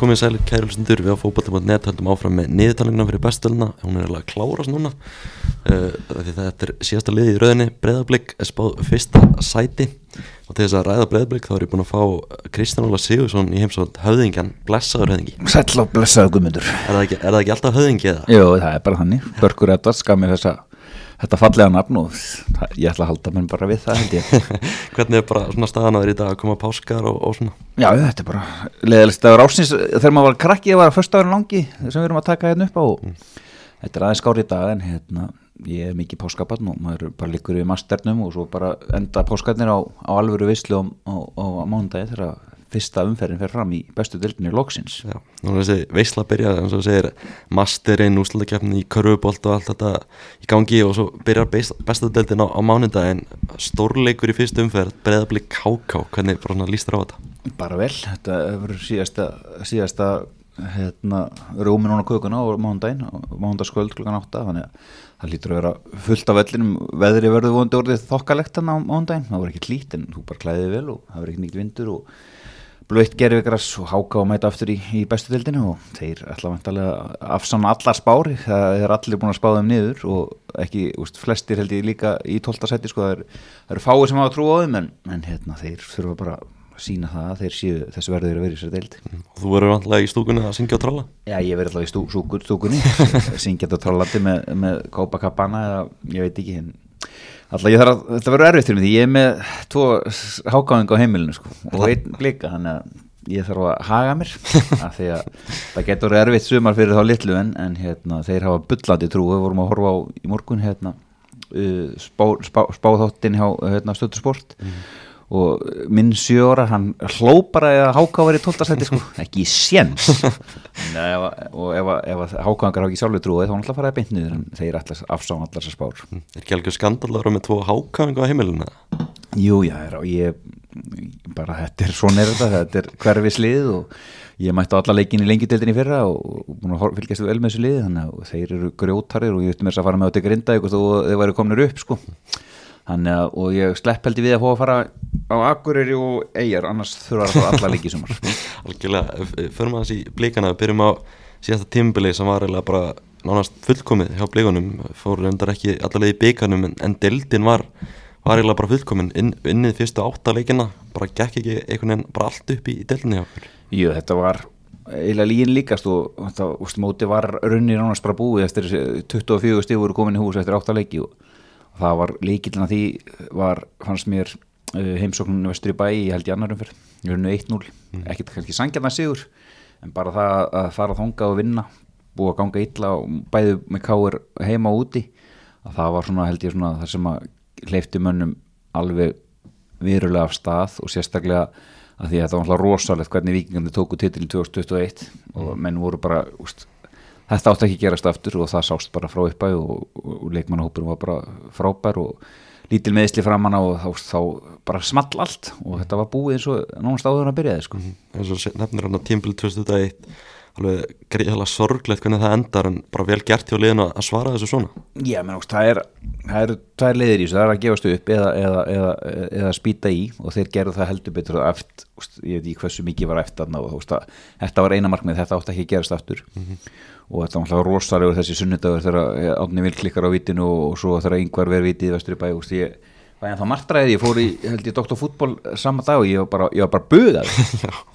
Komið sæl kærulsundur við á fókbalti.net höldum áfram með niðurtalinguna fyrir bestelina, hún er alveg að klárast núna. Uh, þetta er síðasta liði í rauðinni, breyðablík er spáð fyrsta sæti. Og til þess að ræða breyðablík þá er ég búin að fá Kristján Óla Sigursson í heimsótt höfðingjan, blessaður höfðingi. Sæll og blessaður guðmundur. Er það ekki, er það ekki alltaf höfðingi eða? Jú, það er bara þannig, Börgur Edvards gaf mér þessa þetta fallega nafn og ég ætla að halda mér bara við það held ég. Hvernig er bara svona staðan að vera í dag að koma páskar og, og svona? Já, þetta er bara leðalist að rásins þegar maður var krakki að vara fyrstafærin langi sem við erum að taka hérna upp á. Og þetta er aðeins skári í dag en hérna ég er mikið páskabarn og maður bara líkur í masternum og svo bara enda páskarnir á, á alvöru visslu á, á, á mándagi þegar fyrsta umferðin fer fram í bestu dildinni loksins. Já, nú er þessi veisla að byrja eins og segir masterinn, úslutakefni í körfubolt og allt þetta í gangi og svo byrjar bestu dildin á, á mánundaginn stórleikur í fyrstu umferð breðabli káká, hvernig bara svona lístur á þetta? Bara vel, þetta hefur síðasta, síðasta hérna, rúmin hún á kökuna á mánundaginn mánundagskvöld klukkan 8 þannig að það lítur að vera fullt af vellinum. Veðri verður vondi orðið þokkalegt þannig á mánundaginn, það voru ekki klít en þú bara klæðið vel og það verður ekki nýtt vindur og blöitt gerðvigrass og háka og mæta aftur í, í bestu dildinu og þeir ætla vantarlega afsanna allar spári það er allir búin að spá þeim niður og ekki, úst, flestir held ég líka í 12. seti sko, það eru er fáið sem hafa trú á þeim en, en hérna, þeir þurfa bara að sína það að þeir séu þessu verður að vera í sér deild mm. og Þú verður vantarlega í stúkunni að syngja og tralla? Já, ég verður alltaf í stú, stú, stúkunni syngja og trallandi með, með Copacabana eða ég veit ekki henn Alltaf ég þarf að, þetta verður erfitt fyrir mig því ég er með tvo hákáðing á heimilinu sko. Og einn blika, þannig að ég þarf að haga mér af því að það getur erfitt sumar fyrir þá litlu en, en hérna, þeir hafa byllandi trú, við vorum að horfa á í morgun hérna uh, spá, spá, hjá hérna, stöðtursport mm. Og minn sjóra hann hlópar að háká verið tóltarsæti sko, ekki í séns og ef, ef hákvæðangar hafa ekki sjálfur trúið þá hann alltaf að fara að beint niður en þeir alltaf afsána allar þessar spár mm. Er ekki alveg skandalur með tvo hákvæðangar á heimiluna? Jú, já, ég bara þetta er svona er þetta, þetta er hverfi slið og ég mætti á alla leikin í lengjutildinni fyrra og búin að fylgjast vel með þessu lið þannig að þeir eru grjótarir og ég veit þess að fara með á þetta grinda og þeir væri kominir upp sko þannig að og ég slepp held ég við að fá að fara á Akureyri og Eyjar annars þurfa að fara alla leikið sumar. Algjörlega, förum að þessi blíkana við byrjum á síðasta tímbili sem var eiginlega bara nánast fullkomið hjá blíkanum fór reyndar ekki allavega í bygganum en, en deildin var, var eiginlega bara fullkomin inn, innið fyrstu átta leikina bara gekk ekki einhvern veginn bara allt upp í, í deildinni Jú, þetta var eiginlega lígin líkast og þetta úst, móti var runni nánast bara búið eftir 24 stífur komin í hús eftir átta leiki og það var líkilina því var, fannst mér uh, heimsóknunum vestur í bæ ég held í annarum fyrr, ég verði nú 1-0 mm. ekkert kannski sangjarnar sigur en bara það að fara þonga og vinna búið að ganga illa og bæði með káir heima og úti að það var svona held ég svona það sem að hleyfti mönnum alveg virulega af stað og sérstaklega að því að þetta var rosalegt hvernig vikingandi tóku titil í 2021 mm. og menn voru bara úst, þetta átti ekki að gerast aftur og það sást bara frá uppæð og, og, leikmannahópurum var bara frábær og lítil meðsli framann á og þá, þá bara small allt og þetta var búið eins og nánast áður að byrjaði sko. mm -hmm. nefnir hann á tímbil 2001 alveg greiðilega sorglegt hvernig það endar en bara vel gert hjá liðin að svara þessu svona. Já, menn, það er það eru tvær liðir í þessu, það er að gefast upp eða, eða, eða, eða spýta í og þeir gerðu það heldur betur eftir, ég veit ekki hversu mikið var eftir þetta var eina markmið, þetta átti ekki að gerast aftur. Mm -hmm og þetta var rosalegur þessi sunnudagur þegar átni vil klikkar á vitinu og svo þegar yngvar verið vitið vestur í bæ og ég var ennþá margtræðið, ég fór í held ég doktorfútból sama dag og ég var bara, ég var bara buðað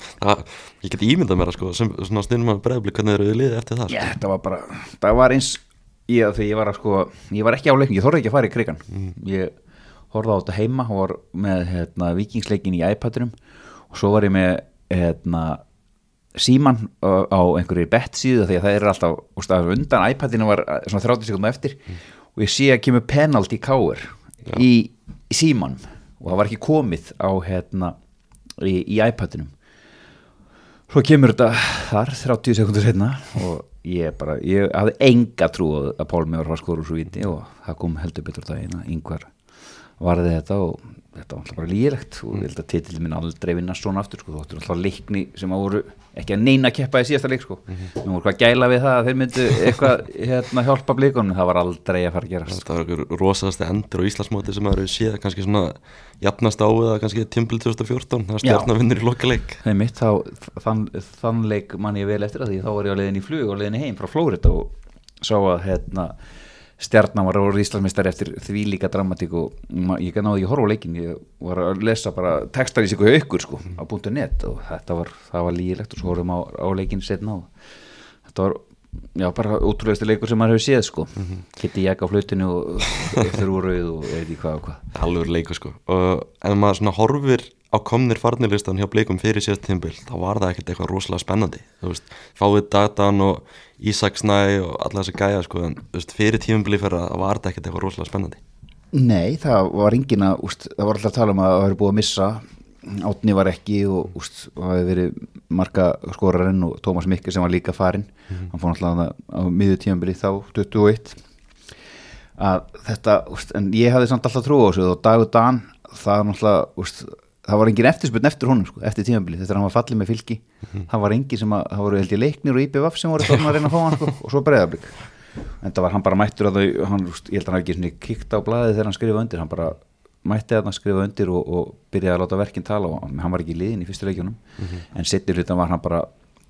Ég get ímyndað mér að sko sem svona stundum að bregðblik hvernig eru liðið eftir það sko. Já, það var bara, það var eins ég, þegar ég var að sko, ég var ekki á leikin ég þorði ekki að fara í krigan mm. ég horfði á þetta heima og var með hérna, vikingsleikin í iPadunum og svo var ég með hérna síman á einhverju bett síðu því að það er alltaf úst, undan iPadinu var svona 30 sekundum eftir mm. og ég sé að kemur penalty káur í, í síman og það var ekki komið á hérna í, í iPadinum. Svo kemur þetta þar 30 sekundur setna og ég bara, ég hafði enga trú að Pálmi var skora úr svo viti og það kom heldur betur það eina yngvar varði þetta og þetta var alltaf bara lýrekt og ég held að titillin minn aldrei vinnast svona aftur sko, þú ættir alltaf leikni sem að voru ekki að neina að keppa í síðasta leik sko, við voru hvað gæla við það að þeir myndu eitthvað hérna, hjálpa blikunum, það var aldrei að fara að gerast. Það var einhver rosaðasti endur á Íslandsmóti sem maður hefur séð kannski svona jafnast á eða kannski tímbil 2014 það Já. stjarnar vinnur í lokaleik. Það er mitt, þá, þann, þann leik man ég vel eftir að því. Þá var ég á leiðin í flug og leiðin heim frá Flórida og sá að hérna, stjarnan var orðið Íslandsmeistar eftir því líka dramatík og ég náði ekki að horfa á leikin ég var að lesa bara textar í sig hjá ykkur sko, á búntu net og þetta var, var lígilegt og svo horfum á, á leikin setna og þetta var já, bara ótrúlegasti leikur sem maður hefur séð sko. Kitty Jack á flautinu og þrjúrauð og ég veit ekki hvað og hvað alveg leiku sko og ef maður svona horfir á komnir farnilistan hjá bleikum fyrir síðast tímbil þá var það ekkert eitthvað rosalega spennandi þú veist, fáið datan og Ísak Snæ og alla þessi gæja sko en þú veist, fyrir tímbil fyrir að var það ekkert eitthvað rosalega spennandi. Nei, það var engin að úst, það var alltaf að tala um að það hefur búið að missa. Átni var ekki og úst, það hefði verið marka skorarinn og Tómas Mikke sem var líka farinn. Hann fór alltaf á miður tímabili þá 21 að þetta, úst, en ég hafði samt alltaf trú á þessu og Dagur Dan það er náttúrulega, úst, það var engin eftirspurn eftir honum, sko, eftir tímabili, þetta er hann var fallið með fylki það var engin sem að, það voru held ég leiknir og IPVF sem voru þarna að reyna að fá hann sko, og svo breyðablík en það var hann bara mættur að þau hann, ég held að hann hafi ekki svona kíkt á blaðið þegar hann skrifa undir hann bara mætti að hann skrifa undir og, og byrjaði að láta verkinn tala og hann var ekki í liðin í fyrstu leikjunum. En setni hlutan var hann bara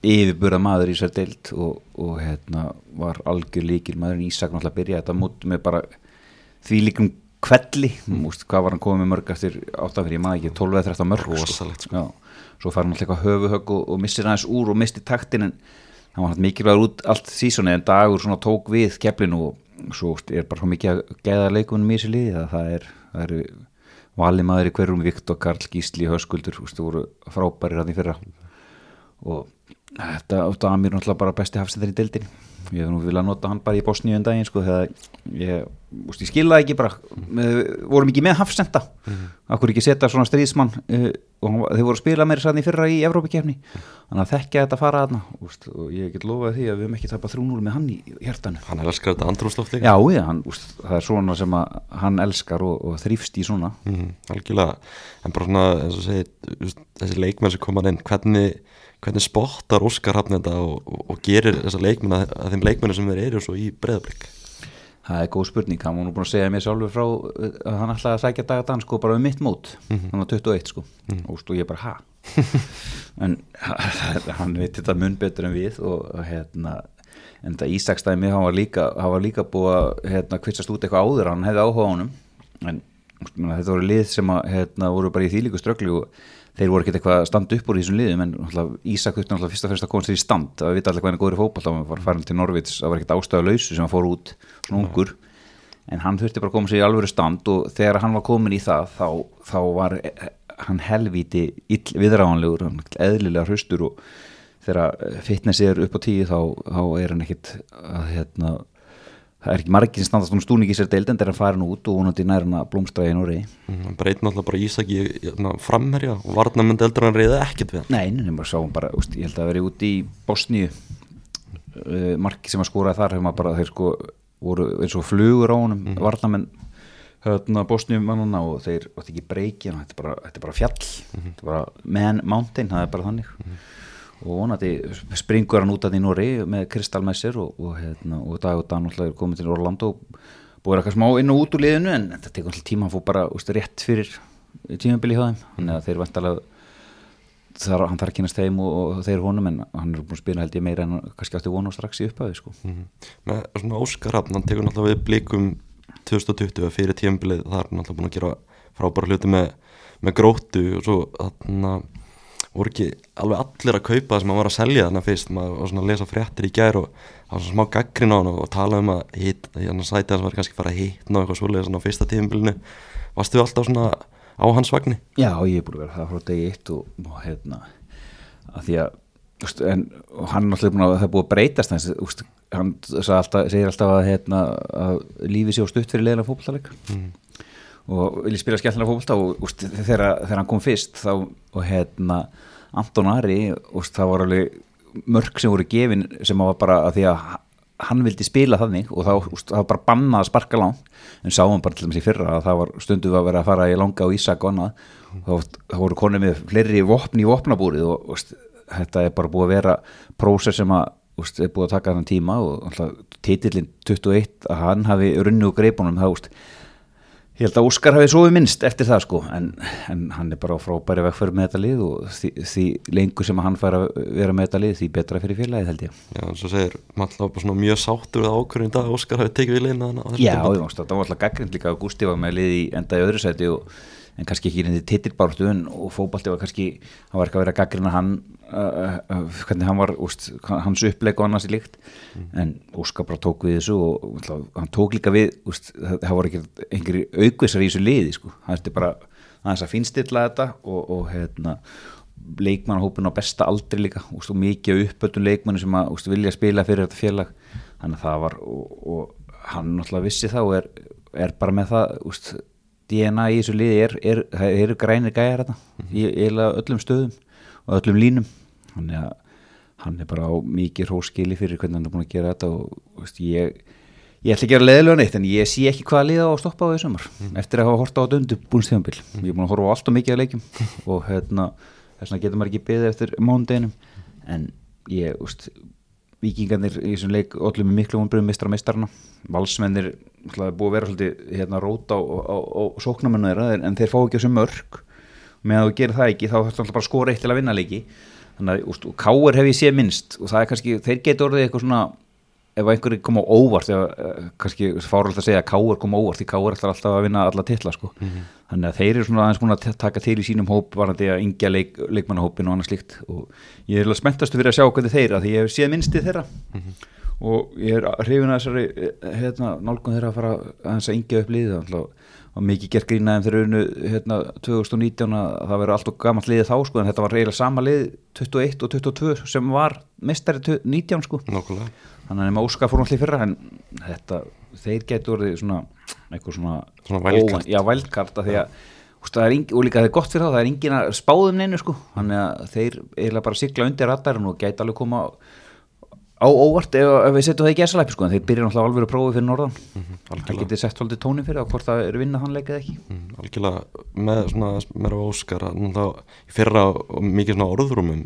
yfirburða maður í sér deilt og, og hérna, var algjör líkil maður en Ísak náttúrulega byrjaði þetta mútt með bara því líkum kvelli múst, hvað var hann komið með mörg eftir áttafyrir, ég maður ekki 12 eða 13 mörg Rosalegt, sko. Já, svo fær hann alltaf eitthvað höfuhögg og, og missir aðeins úr og misti taktin en hann var hann mikilvægur út allt sísoni en dagur svona tók við keflinu og svo er bara svo mikið að gæða leikunum í þessu liði að það er, það eru valið maður í hverjum Viktor Karl Gísli Höskuldur, þú veist, þú voru frábærir hann í fyrra. Og þetta átti að mér náttúrulega bara besti hafsendar í deildinni. Ég hef nú viljað nota hann bara í Bosníu en daginn sko þegar ég, úst, ég skilða ekki bara. Vorum ekki með hafsenda. Mm. akkur ekki setja svona stríðsmann uh, og þeir voru að spila meira sann í fyrra í Evrópakefni þannig að þekkja þetta fara aðna úst, og ég get lofaði því að við höfum ekki tapað 3-0 með hann í hjartanu. Hann er elskar þetta andrúsloft líka. Já, já, hann, úst, það er svona sem hann elskar og, og þrýfst í svona. Mhm, algjörlega, en bara svona eins og segir, þessi leikmenn sem koma inn hvernig, hvernig spottar Óskar hafn þetta og, og, og gerir þessa leikmenn að, að þeim leikmennu sem þeir eru svo í breyðablík Það er góð spurning, hann var nú búin að segja mér sjálfur frá uh, að hann ætlaði að sækja dagadans sko bara um mitt mót, hann var 21 sko. Og stu ég bara ha? En hann veit þetta mun betur en við og og, hérna en þetta Ísakstæmi, hann var líka hann var líka búið að hérna kvitsast út eitthvað áður hann hefði áhuga á honum. En þetta voru lið sem að hérna voru bara í þýlíku ströggli og þeir voru ekkert eitthvað að standa upp úr í þessum liðum en Ísak þurfti náttúrulega fyrst og fyrst að komast í stand. Það vita allir hvað hann er góður í fótboll þá var farin til Norvits, það var ekkert ástæða lausu sem hann fór út svona ungur. En hann þurfti bara að koma sér í alvöru stand og þegar hann var komin í það þá, þá var eh, hann helvíti hann eðlilega hraustur og þegar fitnessi er upp á tíu þá, þá er hann ekkit að hérna það er ekki margir sem standast um stúning í sér deild en þegar hann farin út og vonandi nær hann að blómstra í Noregi. Hann breytir náttúrulega bara Ísak í hérna, framherja og varnamönd eldur hann reyða ekkert við Nei, nema sá hann bara, úst, ég held að vera út í Bosníu uh, marki sem að skóraði þar hefur maður bara, þeir sko voru eins og flugur á honum mm. varnamenn hérna Bosníu mannana og þeir átti ekki breyki þetta, er bara- er bara fjall. Þetta er bara man mountain, það er bara þannig og vonandi springur hann út að í Nóri með Kristal með sér og, og, hérna, og Dag og Dan alltaf er komið til Orlando og búið eitthvað smá inn og út úr liðinu en þetta tekur alltaf tíma að fór bara úst, rétt fyrir tímabili hjá þeim þannig að þeir vantalega þar, hann þarf kynast þeim og, og þeir honum en hann er búin að spila held ég meira en hann kannski átti vonu strax í upphæði sko. Mhm. með svona Óskar hafn, hann tekur náttúrulega við blíkum 2020 fyrir tímbilið það er náttúrulega búin að gera frábæra hluti með, með gróttu og svo þarna voru ekki alveg allir að kaupa það sem hann var að selja þarna fyrst, maður var svona að lesa fréttir í gær og það var svona smá gaggrin á hann og tala um að hit, hann sæti hans var kannski að fara að hitna og eitthvað svoleiðis svona á fyrsta tímbilinu varstu alltaf svona á hans vagni? Já, ég er búin að vera það frá degi eitt og, og hérna að því að úst, en, hann er náttúrulega búin að það er búið að breytast hans, úst, hann sagði alltaf, segir alltaf að, hérna, að lífi sé á stutt fyrir leiðina fótboltaleg Mm. Og vilja spila skemmtilega fótbolta og úst, þegar, þegar hann kom fyrst þá, og hérna Anton Ari úst, það var alveg mörg sem voru gefin sem var bara að því að hann vildi spila þannig og það var bara bannað að sparka langt. En sáum bara til dæmis í fyrra að það var stundu að vera að fara í langa og Ísak og annað. Þá, þá voru konið með fleiri vopn í vopnabúrið og úst, þetta er bara búið að vera prósess sem að úst, er búið að taka þann tíma og titillin 21 að hann hafi runni úr greipunum þá úst Ég held að Óskar hafi svo minnst eftir það sko en, en hann er bara frábæri vegfæri með þetta lið og því, því lengur sem hann fær að vera með þetta lið því betra fyrir félagið held ég. Já, eins og segir, maður alltaf svona mjög sáttur við ákvörðin dag, Óskar hafi tekið við liðna Já, ég mást að það var alltaf gaggrind líka að Gusti var með lið í enda í öðru sæti og en kannski ekki reyndi titilbáratu og fókbalti var kannski, hann var ekki að vera gaggrina hann, uh, uh, hvernig hann var úst, hans uppleg og annars í líkt. Mm. en Óskar bara tók við þessu og, og hann tók líka við úst, það voru ekki einhverju aukvisar í þessu liði sko, hann erti bara að finnstilla þetta og, og hérna leikmannahópin á besta aldri líka. Úst, og mikið uppöldun leikmanni sem að vilja spila fyrir þetta félag. Þannig að það var og, og hann náttúrulega vissi þá er, er bara með það úst, DNA í þessu liði er, er, er, er grænir gæjar þetta mm -hmm. í eiginlega öllum stöðum og öllum línum. Þannig að hann er bara á mikið hróskili fyrir hvernig hann er búin að gera þetta og veist, ég, ég ætla ekki að gera leðilega neitt en ég sé ekki hvað liða á að stoppa á því sumar mm eftir að hafa horta á þetta undir búinstjóðanbíl mm ég er búin að horfa á allt og mikið að leikjum og hérna, þess vegna getur maður ekki beðið eftir mándeginum en ég, veist, vikingarnir í þessum leik öllum með miklu vonbröðum mistra mistarna valsmennir búið að vera svolítið hérna róta á sóknamennu þeirra en þeir fá ekki þessu mörg með að þú gerir það ekki þá þarf það bara að skora eitt til að vinna leiki. Þannig að káur hef ég séð minnst og það er kannski, þeir getur orðið eitthvað svona ef einhverju kom á óvart eða eh, kannski fáröld að segja að káur kom á óvart því káur ætlar alltaf að vinna alla tilla sko. mm -hmm. þannig að þeir eru svona aðeins búin að taka til í sínum hóp varandi að yngja leik, leikmannahópin og annað slíkt og ég er alveg spenntastu fyrir að sjá hvernig þeir að því ég hef séð minnstið þeirra mm -hmm. og ég er hrifin að þessari eh, hérna, nálgun þeirra að fara að yngja upp liðið og mikið gert grínaðum þegar unnu hérna, 2019 að það verður allt og gammalt liðið þá sko en þetta var reyðilega sama lið 21 og 22 sem var mestari 19 sko. Nókulega þannig að nema Óskar fór náttúrulega fyrra en þetta, þeir getur orðið svona eitthvað svona, svona vældkart vældkart því að og líka það er gott fyrir þá, það er engin að spáðum neinu sko, þannig að þeir eiginlega bara sigla undir radarinn og gæti alveg koma á óvart ef, ef við setjum það í gerðsalæpi sko, þeir byrja náttúrulega alveg að prófa fyrir norðan. Mm -hmm, það getur sett svolítið tónin fyrir á hvort það er vinnað hann leikað ekki. Mm, algjörlega. Með svona meira Óskar fyrra mikið svona orðrúmum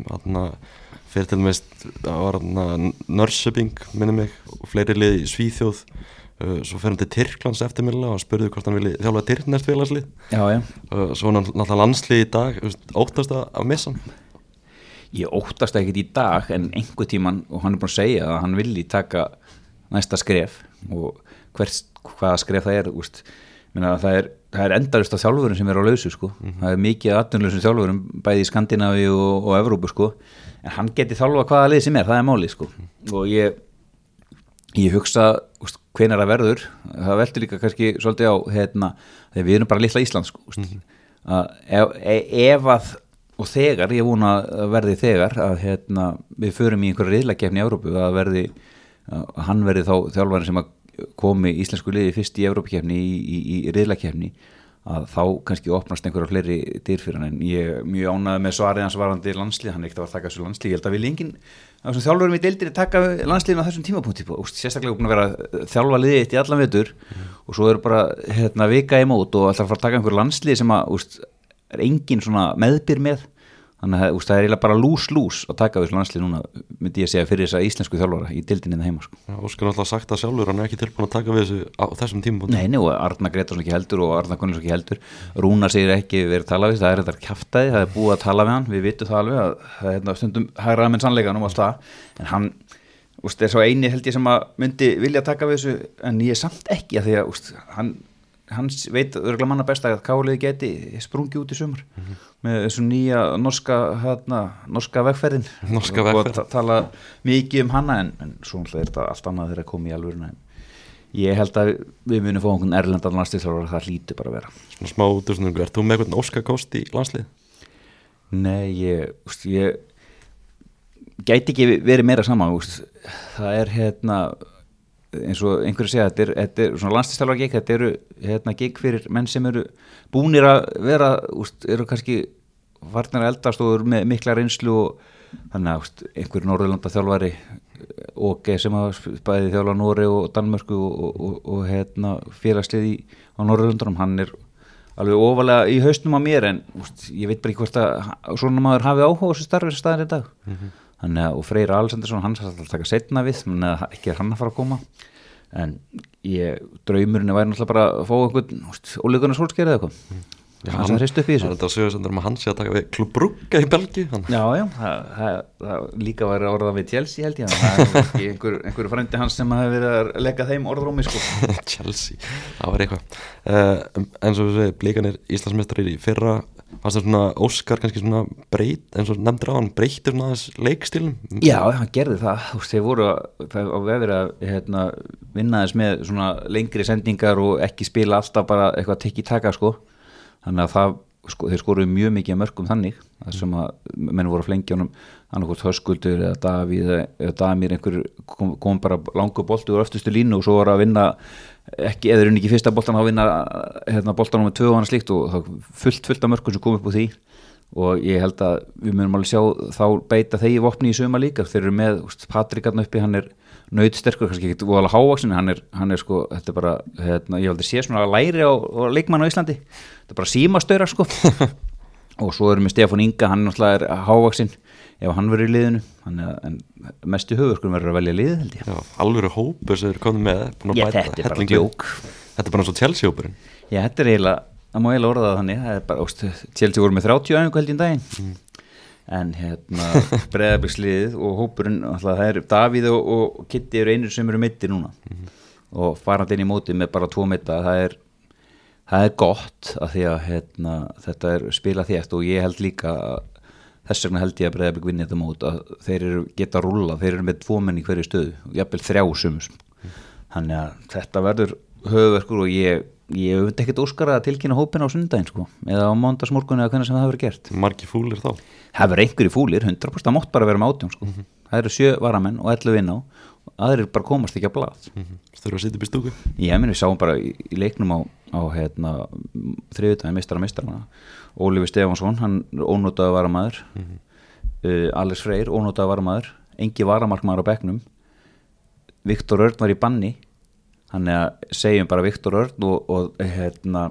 fyrir til var Nörsöping minni mig og fleiri lið í Svíþjóð. Uh, svo fyrir hann til Tyrklands eftirmilla og spurði hvort hann vilja þjálfa Tyrknest félagslið. Uh, svo hann náttúrulega landslið í dag óttast að missa hann Ég óttast ekkert í dag en einhver tíman og hann er búin að segja að hann vilji taka næsta skref og hvers, hvaða skref það er úst, það er, er endarist af þjálfurum sem er á lausu sko. mm -hmm. það er mikið aðtunleusum þjálfurum bæði í Skandinavi og, og Evrópu sko en hann geti þálfa hvaða lið sem er, það er máli sko. og ég ég hugsa hven er það verður það veldur líka kannski svolítið á hérna, við erum bara litla Ísland sko, mm -hmm. að ef, ef að og þegar, ég vona að verði þegar að hérna, við förum í einhverja riðlakefni í Európu að verði að hann verði þá þjálfæri sem að komi íslensku liði fyrst í Európakefni í, í, í riðlakefni að þá kannski opnast einhverja fleiri dyr fyrir hann. En ég er mjög ánæðið með svarið hans varandi landslið, hann er ekkert að taka þessu landslið. Ég held að við lengin, þjálfurum í deildir taka landsliðin á þessum tímapunkti. Sérstaklega búin að vera þjálfa liðið eitt í allan vetur mm. og svo eru bara hérna, vika í mót og alltaf fara að taka einhverju landslið sem að úst, er engin meðbyr með þannig að það er eiginlega bara lús-lús að taka þessu landslið núna, myndi ég að segja fyrir þessa íslensku þjálfara í dildinni það heima sko. Óskar alltaf sagt það sjálfur, hann er ekki tilbúin að taka við þessu á þessum tímum Nei, og Arna Gretarsson ekki heldur og Arna Gunnars ekki heldur. Rúna segir ekki verið að tala við það er þetta kæftæði, það er búið að tala við hann við vitum það alveg að það er hérna stundum hægraða með sannleikanum og allt það. En hann úst, er svo eini held ég sem að myndi vilja taka við þessu en ég er samt ekki að því að úst, hann hans veit örgulega manna best að kálið geti sprungi út í sumar mm -hmm. með þessu nýja norska hérna, norska vegferðin norska og tala mikið um hanna en, en svo er þetta allt annað þegar að koma í alvöruna ég held að við munum fá einhvern erlendan landslýþjálfur það hlýtu bara að vera Svona smá útdurstundum, er þú með einhvern norska kost í landslýð? Nei, ég, úst, ég gæti ekki verið meira saman úst. það er hérna eins og einhverju segja, þetta er, þetta er svona landslýstælvar gig, þetta eru hérna, gig fyrir menn sem eru búnir að vera úst, eru kannski varnar eldast og eru með mikla reynslu og þannig að úst, einhverju norðurlanda þjálfari OK sem að bæði þjála Nóri og Danmörku og, og, og, og hérna, félagslið í, á Norrlundunum hann er alveg ofalega í hausnum á mér en úst, ég veit bara ekki hvort að svona maður hafi áhuga á þessu starfi sem staðar í dag þannig að og Freyra Alessandarsson hann skal alltaf taka setna við þannig að ekki er hann að fara að koma en ég, draumurinn væri náttúrulega bara að fá einhvern ólíkunar sólskerið eða eitthvað Já, hann sem hrist upp í Það er þessu þetta að sögja sem að hann sé að taka við klubbrugga í Belgi. Já, já, það, það, það líka var orðað við Chelsea held ég það er ekki einhver, einhver frendi hans sem hafi verið að leggja þeim orðrómi sko. Chelsea, það var eitthvað uh, eins og við segja, blíkanir Íslandsmestrar í fyrra, fannst það svona Óskar kannski svona breyt, eins og nefndir á hann breytir svona aðeins leikstílum Já, hann gerði það, þú veist, þeir voru á vefir að hérna, vinna þess með svona lengri sendingar og ekki spila alltaf bara eitthvað tekki taka sko, þannig að það sko, þeir skoruðu mjög mikið að mörgum þannig þar sem að menn voru að flengja honum. Annarkvort höskuldur eða Davíð eða, Damir einhver kom, kom bara langu bolti úr öftustu línu og svo var að vinna ekki, eða unni ekki fyrsta boltan þá vinna hérna, boltan með tvö og annað slíkt og það fullt, fullt af mörgum sem kom upp úr því. Og ég held að við munum alveg sjá þá beita þeir vopni í suma líka. Þeir eru með, Patrik hann uppi hann er nöytsterkur, kannski ekki voðalega hávaksin hann er, hann er sko, þetta er bara hérna, ég held að sé svona að læri á, á leikmann á Íslandi. Þetta er bara símastöra sko. Og svo erum við Stefán Inga, hann náttúrulega er hávaksin ef hann verður í liðinu en mestu höfur verður að velja liðið held ég alvöru hópur sem eru komið með að bæta þetta er bara djók. Þetta er bara eins og Já, þetta er eiginlega, það má eiginlega orða það þannig Chelsea voru með 30 æfingu held í daginn Mm. en hérna breðabliksliðið og hópurinn alltaf, það er Davíð og, og Kitty eru einir sem eru mittir núna Mhm. og farandi inn í móti með bara tvo mitta það er, það er gott af því að hérna, þetta er spila þétt og ég held líka að þess vegna held ég að breðablik vinni þetta mót að þeir eru geta rúla, þeir eru með tvo menn í hverju stöðu, og jafnvel þrjá sums þannig að þetta verður höfverkur og ég ég hef ekkert óskara að tilkynna hópin á sundaginn sko, eða á mándagsmorgun eða hvernig sem það hefur gert. Margi fúlir þá? Verður einhverju fúlir, 100% það mátt bara vera með átjón sko. það eru sjö varamenn og 11 inn á og aðrir bara komast ekki að blað. Mm Þurfa að sitja upp í stúku? Ég minn við sáum bara í, í leiknum á, á hérna, þriðutæði mistara mistara Ólífi Stefansson, hann ónótaði varamæður uh, Alex Freyr, ónótaði varamæður engi varamarkmaður á bekknum. Viktor Örn var í banni. Þannig að segjum bara Viktor Örn og, og, hérna,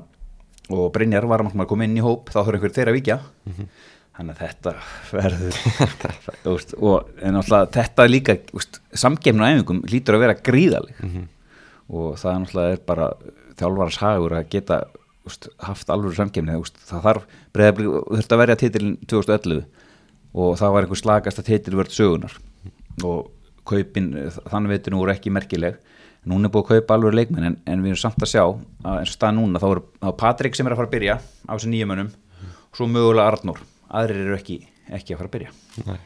og Brynjar varamarkmaður kom inn í hóp. Þá þurfa einhver þeirra að vikja þannig að þetta verður úst, og en alltaf þetta líka samgefn og æfingum lítur að vera gríðaleg og það er er bara þjálfarars hagur að geta úst, haft alveg samgefni úst, það þarf breyðabli, þurfti að verja titilin 2011 og það var einhver slagasta titilvörð sögunar og kaupin, þann veitinu voru ekki merkileg. Núna er búið að kaupa alveg leikmenn en, en við erum samt að sjá að eins og stað núna þá er, þá er Patrik sem er að fara að byrja á þessu nýjum önum og svo mögulega Arnór. Aðrir eru ekki, ekki að fara að byrja. Nei.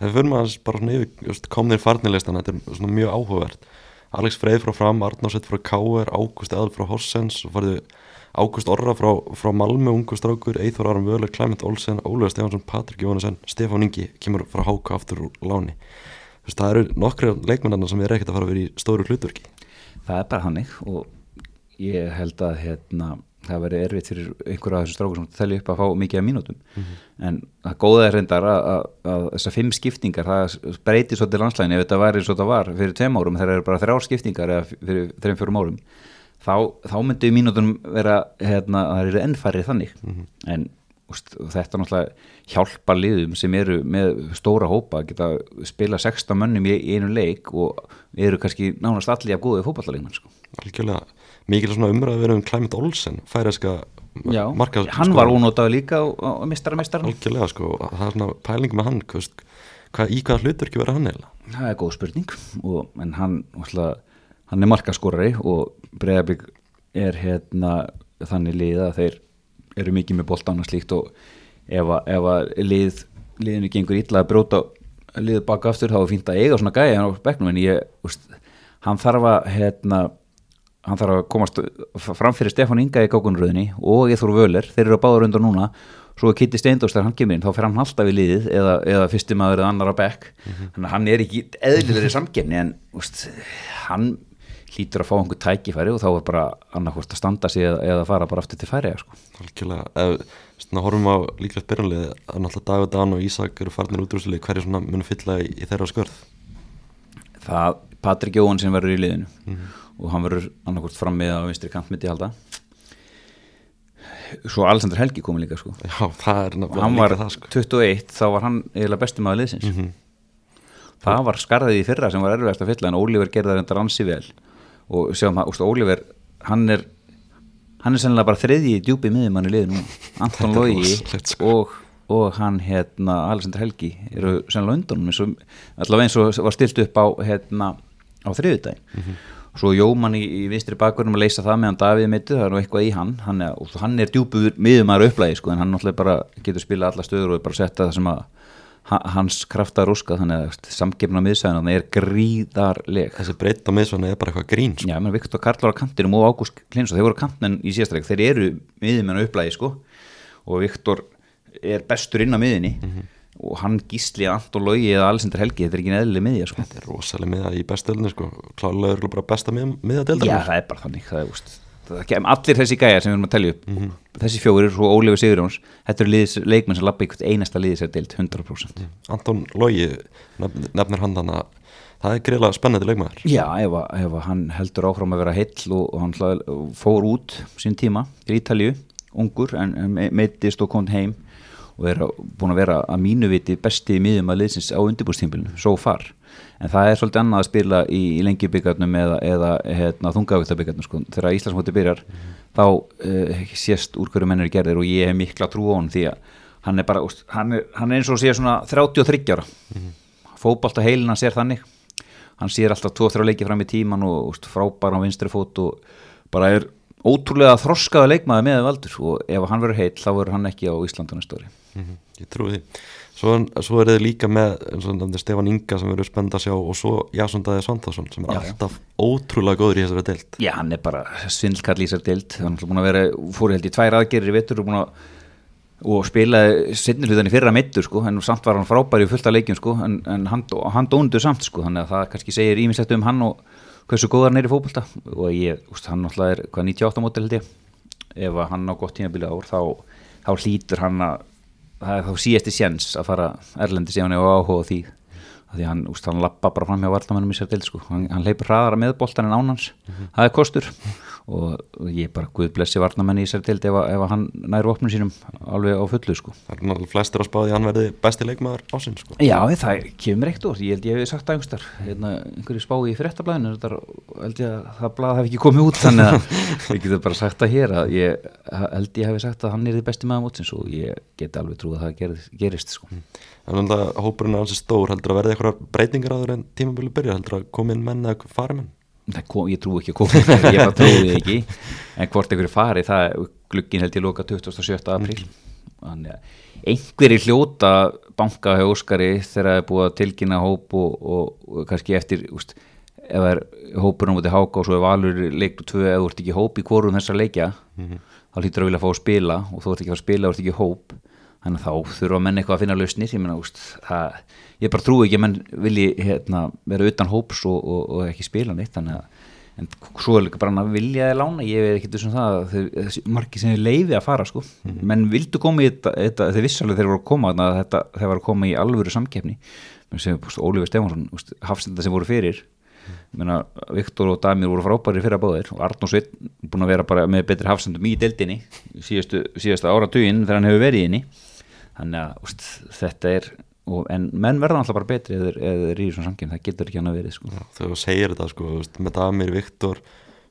Við fyrir maður bara just, komnir farnilistan, þetta er mjög áhugavert. Alex Freyð frá Fram, Arnársett frá Káer, Ágúst Eðal frá Horsens og farið Ágúst Orra frá, frá Malmö, Ungu Strákur, Eithor Aron Völer, Clement Olsen, Ólega Stefansson, Patrik Jóhannesson, Stefán Ingi kemur frá Háka aftur úr láni. Þú veist, það eru nokkri leikmennarna sem er ekkert að fara að vera í stóru hlutverki. Það er bara hannig og ég held að hérna, það veri erfitt fyrir einhverja af þessum strákur sem telli upp að fá mikið af mínútum. En það góða er reyndar að, að, að þessar fimm skiptingar það breytir svo til landslægin ef þetta var eins og þetta var fyrir tveim árum. Það eru bara þrjár skiptingar eða fyrir þreim fjórum árum þá, þá myndi mínútum vera hérna, að það eru ennfærið þannig. En úst, þetta náttúrulega hjálpa liðum sem eru með stóra hópa að geta spila 16 mönnum í einu leik og eru kannski nánast allir af góðið fótballaleikmann sko. Algjörlega, mikil svona umræða verið um Clement Olsen, færiðska Já, marka hann var ónótað líka á mistara mistaran Algjörlega sko, það er svona pæling með hann hvað, í hvaða hlutverki verið hann eiginlega? Það er góð spurning og, en hann, alltaf, hann er markaskorari og Breiðabík er hérna þannig lið að þeir eru mikið með boltan og slíkt og ef að, ef að lið, liðinu gengur illa að bróta liðið baka aftur þá er fínt að eiga svona gæja á bekknum en ég, úst, hann þarf að hérna hann þarf að komast fram fyrir Stefán Inga í kákunröðinni og Eithor Völer þeir eru að báða undan núna svo er Kitty Steindós þegar hann kemur inn þá fer hann alltaf í liðið eða, eða fyrsti maður eða annar á bekk. Þannig að hann er ekki eðlilegri samkefni en úst, hann hlýtur að fá einhver tækifæri og þá er bara annarkvort að standa sig eða, eða fara bara aftur til færi sko. Algjörlega, ef horfum á líklegt byrjanlið að náttúrulega David Dan og Ísak eru farnir út úr úrslit hverju munu fylla í, í þeirra skörð? Það Patrik Jóhann sem verður í liðinu og hann verður annarkort fram með á vinstri kant myndi halda. Svo Alessandr Helgi komið líka sko. Já, það er og nefnilega hann var líka það sko. 21 þá var hann eiginlega bestum aða liðsins. Það var skarðið í fyrra sem var erfiðast að fylla en Ólífer gerði það reyndar ansi vel og sjáum að Ólífer hann er hann er sennilega bara þriðji djúpi miðjumann í Anton Þetta er Logi rosalegt, sko. og, og hann hérna Alessandr Helgi eru sennilega undan allavega eins og var stilt upp á hérna á þriðjudaginn. Svo Jómann í, í vinstri bakverðum að leysa það meðan Davíð mittið, það er nú eitthvað í hann. Hann er, hann er djúpur miðjumæður upplæði sko, en hann náttúrulega bara getur spila alla stöður og bara setta það sem að hans kraftar rúska þannig að samgefna miðsæðan er gríðarleg. Þessi breytt á miðsvæðinu er bara eitthvað grín sko. Já, menn Viktor Karl var á kantinum og Ágúst Klinsson, þeir voru kantmenn í síðastræk, þeir eru miðjumenn á upplæði sko. Og Viktor er bestur inn á miðjunni. Og hann gísli Anton Logi eða Alessandr Helgi, þetta er ekki neðlileg miðja sko. Þetta er rosalega miða í bestöldinu sko. Klálega er bara besta miða Já, deildar það er bara þannig það er, úst, Allir þessi gæjar sem við erum að telja upp Þessi fjórir, svo Ólífi Sigurjóns Þetta eru liðis, leikmenn sem lappa ykkur einasta liðis deilt 100% Anton Logi nefn, nefnir hann þannig að það er greiðlega spennandi leikmaður. Já, ef, ef hann heldur áfram að vera heill og, og hann hlað, fór út sín tíma í Ítalju, ungur en, en me- meiddist og kom heim og er búinn að vera að mínu viti besti miðjum að liðsins á undirbúrstímbilinu svo far, en það er svolítið annað að spila í, í lengjubíkarnum eða, eða hérna, þungavíktabíkarnum sko. þegar Íslandsmóti byrjar þá uh, sést úr hverju mennir gerðir og ég hef mikla trú á hann því að hann er bara, hann er, hann er eins og sé svona 33 ára. Fótbalta heilina sér þannig. Hann sér alltaf 2-3 leiki fram í tíman og úst, frábær á vinstri fót og bara er ótrúlega þroskaða leikmaði með valdur og ef hann verður heill þá verður hann ekki á Íslandu næstu ári. Mhm, Ég trúi því Svo, svo er þið líka með Stefán Inga sem verður spennt að sjá og svo Jason Dæði Svantásson sem er Já, já. alltaf ótrúlega góður í þessari deild. Já, hann er bara svindlkall í sér dild hann er búin að vera, fór held í tvær aðgerir í vettur og búin að og spilaði sinnir hlutan í fyrra mittur sko, en samt var hann frábæri í fullt af leikjum sko, en, en hann, hann dóndur samt sko, þannig að það kannski segir ímislegt um hann og hversu góðar hann er í fótbolta. Og ég, úst, hann náttúrulega er hvað 98 mótil held ég. Ef hann á gott tímabili ár þá, þá hlýtur hann að það er þá síðasti sjens að fara erlendi sem hann hefur áhuga því. Af því að hann, úst, hann lappa bara fram hjá vartamennum í sér del sko. hann, hann leipur hraðara með boltan en ánans það er kostur og, ég bara guð blessi varnamenni í sér deild ef, að- ef að hann nær vopnum sínum alveg á fullu sko. Það er náttúrulega flestir að spáði að hann verði besti leikmaður ásinn sko. Já, það kemur eitt úr, ég held ég hef sagt það einhverstar, hérna, einhverju spá í er- held ég að það blað hef ekki komið út, þannig að ég geti bara sagt það hér að ég held ég hef sagt að hann er þið besti maður mótsins og ég geti alveg trúið að það gerist, gerist sko. En þannig að hópurinn er alls stór heldur að verði eitthvað breytingar áður en tímabili byrja heldur að koma inn menn eða fari menn kom, ég trú ekki að koma, ég bara trúið þið ekki, en hvort einhverju fari, það glugginn held ég loka 27. apríl, þannig að einhverju hljóta banka hjá Óskari þegar það er búið að tilkynna hóp og, og, og kannski eftir, úst, ef það er hópur á móti háka og svo er valur leiklu tvö eða þú ert ekki hóp í hvorum þessar leikja, þá hlýtur að vilja fá að spila og þú ert ekki að spila og þú ert ekki hóp, þannig að þá þurfa menn eitthvað að finna lausnir, ég meina, úst, það, ég bara trúi ekki að menn vilji hérna, vera utan hóps og, og, og ekki spila neitt, þannig að en svo er líka bara hann að vilja að lána ég veit ekki þessum það þessi margir sem er leiði að fara sko. Menn vildu koma í þetta, þetta þeir vissalega þeir voru að koma þetta, þeir voru að koma í alvöru samkeppni. Sem Ólífur Stefánsson hafsenda sem voru fyrir Menna, Viktor og Damir voru frábæri fyrir að báðir og Arnó Sveit búin að vera með betri hafsendum í deildinni síðastu, síðasta áratuginn þegar hann hefur verið í henni þannig að úst, þetta er og, en menn verða alltaf bara betri eða þeir eru í svona samkjöfn, það getur ekki hann að verið sko. Þegar þú segir þetta sko, veist, með Damir, Viktor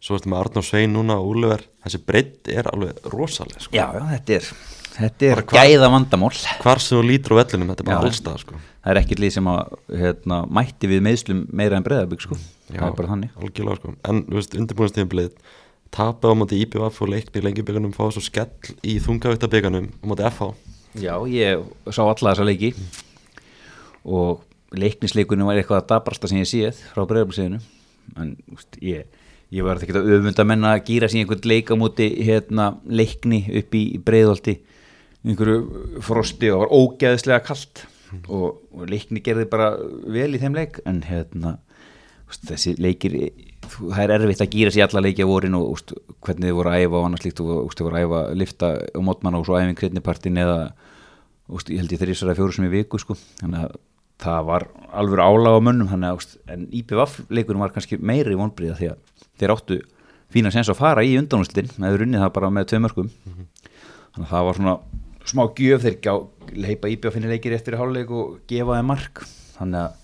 svo með Arnór Svein núna og Úlever þessi breytt er alveg rosaleg sko. Já, já, þetta er, þetta er hvar- gæða vandamál hvar sem þú lítur á vellinum, þetta er bara allstað sko. Það er ekkert lið sem að hérna, mætti við meðslum meira en breðabík sko. það er bara þannig sko. en undirbúinastíðanblið tapa á móti IPVF og leikni í lengjubíkanum fá svo skell í þungavíktabíkanum á móti FH Já, ég sá alla þessa leiki. Og leiknisleikunum var eitthvað að dabrasta sem ég séð frá breðabíkseginu en úst, ég, ég var ekki að öfunda menna að gýra sér einhvern leik á móti hérna, leikni upp í breiðolti einhverju frosti og var ógeðslega kalt. Og, og leikni gerði bara vel í þeim leik. En hérna úst, þessi leikir það er erfitt að gýra sér alla leiki á vorin og úst, hvernig þið voru að æfa og annars líkt og þið voru að æfa lifta og mótmann og svo æfing kreitnipartin eða úst, ég held ég þeirri sér að fjóru sem í viku sko. þannig að það var alveg álag á mönnum þannig að úst, en IPVF leikurinn var kannski meiri vonbríða því að þeir áttu fína sens að fara í undanúslitin með runnið það bara með tvei mörgum þannig að það var svona smá gjöf þeir gjá, leipa IPVF finni leikir eftir háluleik og gefa þeim mark. Þannig að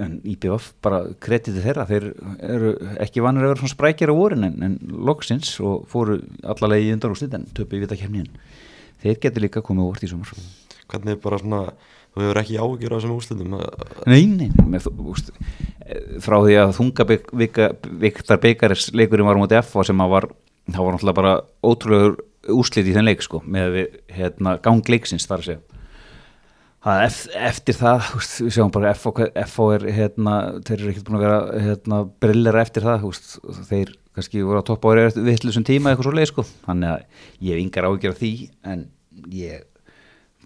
en IPVF bara kreditið þeirra þeir eru ekki vanir að vera svona sprækjara vorin en, en loksins og fóru allavega í undanúslit en töpu í vitakefnin þeir getur líka komið úr í sumar. Hvernig bara svona, þú hefur ekki ágjör á þessum úrslitum? Nei, nei, með, úst, frá því að þunga Viktar Beikaris leikurinn var mútið F sem að var, það var náttúrulega bara ótrúlegur úrslit í þenn leik sko með við, hérna, gangleiksins þar að segja. Það, eftir það, úst, við sjáum bara FO er, hérna, þeir eru ekkert búin að vera hérna, brillera eftir það úst, þeir kannski voru að toppa ári vittlusum tíma eitthvað svo leið sko, þannig að ég hef yngar ágjör af því en ég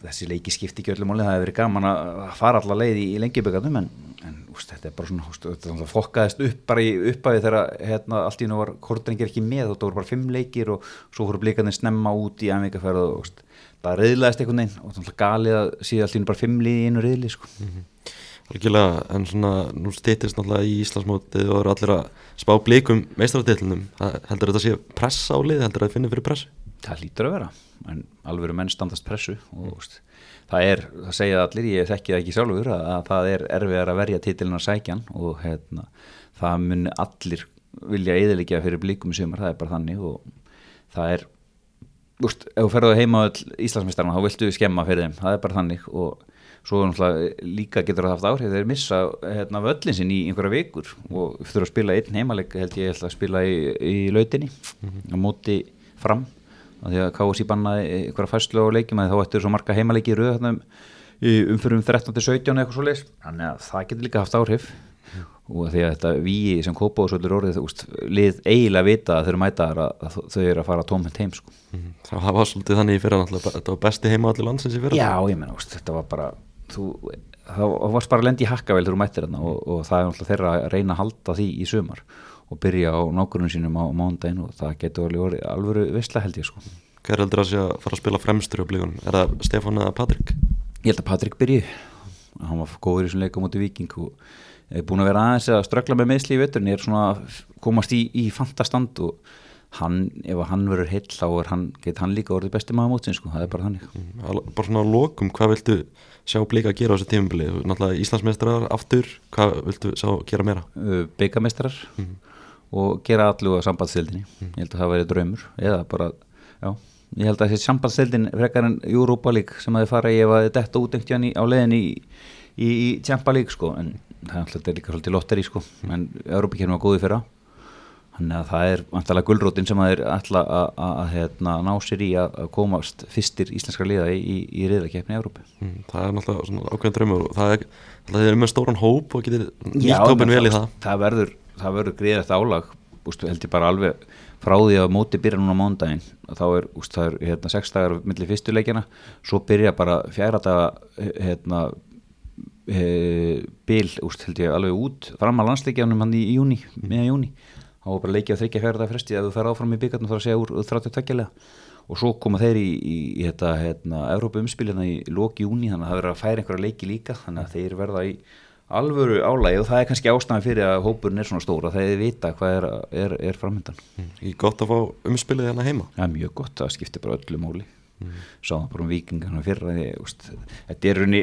þessi leiki skipti ekki öllum áli það hefur verið gaman að fara allar leið í, í lengjaböggarnum en, en úst, þetta er bara svona úst, þetta fokkaðist upp bara í uppæði þegar hérna, allt í nú var kortringir ekki með þetta voru bara fimm leikir og svo voru blíkandi snemma út í æfingarferð og úst, það reyðlaðist einhvern veginn og galið að síða allt í nú bara fimm liði í einu reyðli sko. mm -hmm. Algjörlega, en svona nú stýttist náttúrulega í Íslandsmótið og eru allir að spá blíkum meistraratillunum heldur þetta að sé pressa á lið heldur þetta að finna fyrir pressu? Það lítur að vera en alveg eru menn standast pressu og mm. það er, það segja allir ég þekki það ekki sjálfur að, að það er erfiðar að verja títilina sækjan og hérna, það mun allir vilja eðilegja fyrir blíkum sumar, það er bara þannig og það er úst, ef þú ferðu heima á Íslandsmeistarna þá viltu skemma fyrir þeim, það er bara þannig og svo líka getur það haft áhrif þeir missa hérna, völlin sinn í einhverja vikur og þurfa að spila einn heimaleg held ég að spila í, í lautinni mm -hmm. á móti fram því að KSI bannaði einhverja fæslu á leikjum þá ættir svo marga heimaleiki í rauð um umfyrum 13-17 eitthvað svo leis þannig að það getur líka haft áhrif mm. og því að þetta við sem kópa og svolítið orðið úst, lið eiginlega vita að þau eru mætaðar að þau eru að fara tómhend heim sko. mm. Það var svolítið þannig í fyrra þetta var besti heima allir landsins í fyrra Já, ég menna, þetta var bara þú, það varst bara að lendi í hakkavel þegar þú mættir þarna og, og það er náttúrulega þeirra að reyna að halda því í sumar og byrja á nákvæmum sínum á mándaginn og það getur alveg alveg vissla held ég sko. Hver heldur að sé að fara að spila fremstur á blíkunum? Er það Stefán eða Patrik? Ég held að Patrik byrji hann var góður í svona leika mútið viking og er búin að vera aðeins að ströggla með meðsli í vetturinn, ég er svona að komast í, í fantastand og hann, ef hann verður heill þá hann, get hann líka orðið besti maður mótsins sko, það er bara þannig mm, Bara svona á lokum, hvað viltu sjá blíka að gera á þessu tímubili? Náttúrulega Íslandsmeistrar aftur, hvað viltu sjá gera meira? Byggamestrar mm -hmm og gera allu á sambandsildinni mm. ég held að það væri draumur eða bara, já, ég held að þessi sambandsildin frekar en Europa League sem að þið fara í ef að þetta útengt á leðin í, í, í Champa League sko en það er alltaf líka svolítið lotteri sko mm. en Európa-kjörnum var góði fyrra þannig að það er vantalega gullrótin sem að þeir alltaf að hérna, ná sér í að komast fyrstir íslenskar liða í, í riðakefni í Európa mm, Það er náttúrulega ákveðin draumur og það er, það er með stóran hóp og getur nýtt hópin vel í það Það. verður það verður greiðast álag ústu, held ég bara alveg frá því að móti byrja núna mándaginn þá er, ústu, það er hérna, sex dagar millir fyrstuleikjana svo byrja bara fjara daga hérna he, bil, úst, held ég alveg út fram að landsleikjanum hann í júni meðan júni, þá var bara leikjað þryggja fjara daga fresti að þú fer áfram í byggjarnum þá að segja úr 32 og svo koma þeir í, í, í þetta hérna, Európa umspilina í lóki júni þannig að það verður að færa einhverja leiki líka þannig að þeir verða í alvöru álægi og það er kannski ástæðan fyrir að hópurinn er svona stóra þegar þið vita hvað er, er, er framöndan mm. Í gott að fá umspilið hérna heima? Já, mjög gott, það skiptir bara öllu móli mm. Sáðan bara um vikingarna fyrra þetta er runni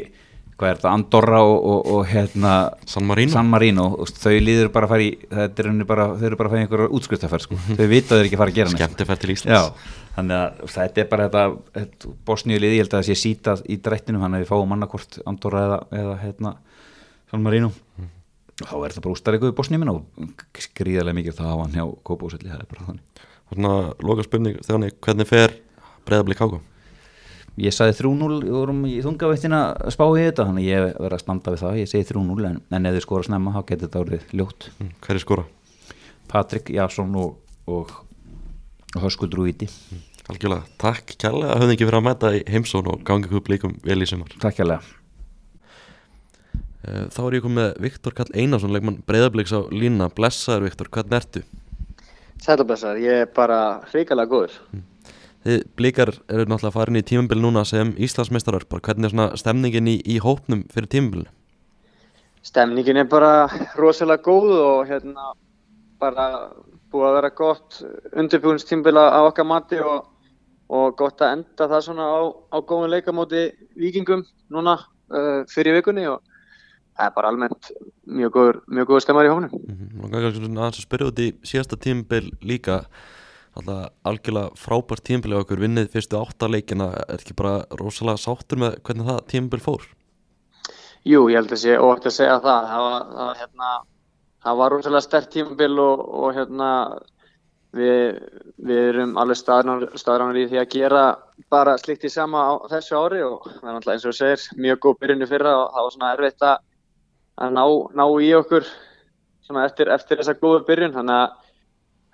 hvað er þetta, Andorra og, og, og hérna San Marino, San Marino þau líður bara að fara í þetta er runni bara, þau eru bara að fara í einhverja útskriftafær sko. þau vita þau eru ekki að fara að gera neitt Skemmtifær til Íslands Já, þannig að þetta er bara þetta, þetta bosníu liði, ég held að það sé sítað í drættinu, hann er við fáum annarkort Andorra eða, eða hérna San Marino mm. þá er það bara ústar eitthvað í bósnýmina og skrýðarlega mikið það á hann hjá Kópásvelli, það er bara þannig Þannig að loka spurning þegar hvernig fer breyðablík ákvæm? Ég sagði 3-0 í þungavættina spáði þetta, þannig ég verði að standa við það ég segi 3-0 en, en ef þið skora snemma þá getur þetta árið ljótt mm. Hver er skora? Patrik Jasson og, og, og Höskuldur Úvíti mm. Algjörlega, takk kærlega að höfðu ekki verið að mæta í heimsón og gangið upp líkum vel í sumar Takk kærlega Eh, þá er ég komið með Viktor Kall Einarsson, leikmann breyðabliks á lína. Blessaður Viktor, hvernig ertu? Sælublessaður, ég er bara hrigalega góður. Mm. Þið blíkar eru náttúrulega farin í tímambil núna sem Íslandsmeistarar, bara hvernig er svona stemningin í, í hópnum fyrir tímambilinu? Stemningin er bara rosalega góð og hérna bara búið að vera gott undirbúinstímbila á okkar mati og, og gott að enda það svona á, á góðum leikamóti vikingum núna uh, fyrir vikunni og það er bara almennt mjög góður, mjög góður stemmar í hófnum. Mm -hmm. Og kannski svona aðeins að spyrja út í síðasta tímambil líka, algjörlega frábært tímambil á okkur, vinnið fyrstu áttaleikina, er ekki bara rosalega sáttur með hvernig það tímambil fór? Jú, ég held að sé óhægt að segja það. Það var, það var, hérna, það var rosalega stert tímabil og, og hérna, við, við erum alveg staðrannar í því að gera bara slikt í sama á þessu ári og það er náttúrulega eins og þú segir mjög góð byrjunni fyrra og það var svona erfitt að ná, ná í okkur eftir, eftir þessa góðu byrjun. Þannig að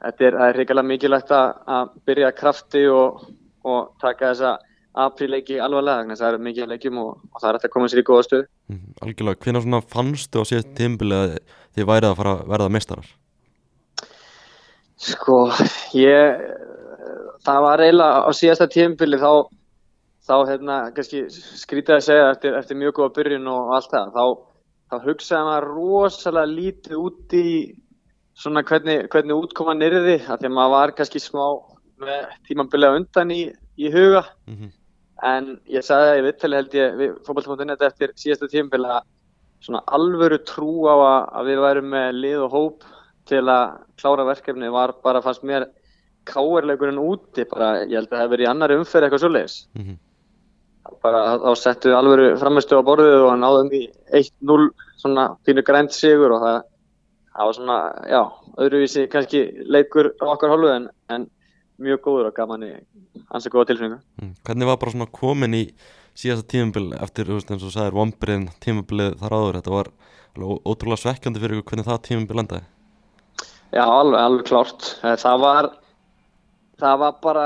þetta er, er reyngilega mikilvægt að, að byrja krafti og, og taka þessa apríleiki alvarlega, það eru mikið leikjum og, og það er að koma sér í góða stuð. Mm, algjörlega, hvernig svona fannstu á síðast tímbili að þið værið að fara að verða mestarar? Sko, ég, það var eiginlega á síðasta tímbili þá, þá hérna, kannski skrítið að segja eftir, eftir mjög góða byrjun og allt það, þá, þá hugsaði maður rosalega lítið út í svona hvernig, hvernig útkoman nyrði, að því að maður var kannski smá með tímambilið undan í, í huga. Mm -hmm en ég sagði það í vittali held ég við fókbaltfóndunni eftir síðasta tímfélag svona alvöru trú á að, að við værum með lið og hóp til að klára verkefni var bara fannst mér káerleikurinn úti bara ég held að það hefur verið í annari umferð eitthvað svo leiðis mm -hmm. bara þá settu við alvöru framistu á borðið og náðum í 1-0 svona fínu grænt sigur og það, það var svona já öðruvísi kannski leikur okkar hálfu en, en mjög góður og gaman í ansið góða tilfinningu. Mm. Hvernig var bara svona komin í síðasta tímabil eftir, þú veist eins og sagðir, vombriðin tímabilið þar áður, þetta var ótrúlega svekkjandi fyrir ykkur hvernig það tímabil endaði? Já, alveg, alveg klárt. Eh, það var, það var bara,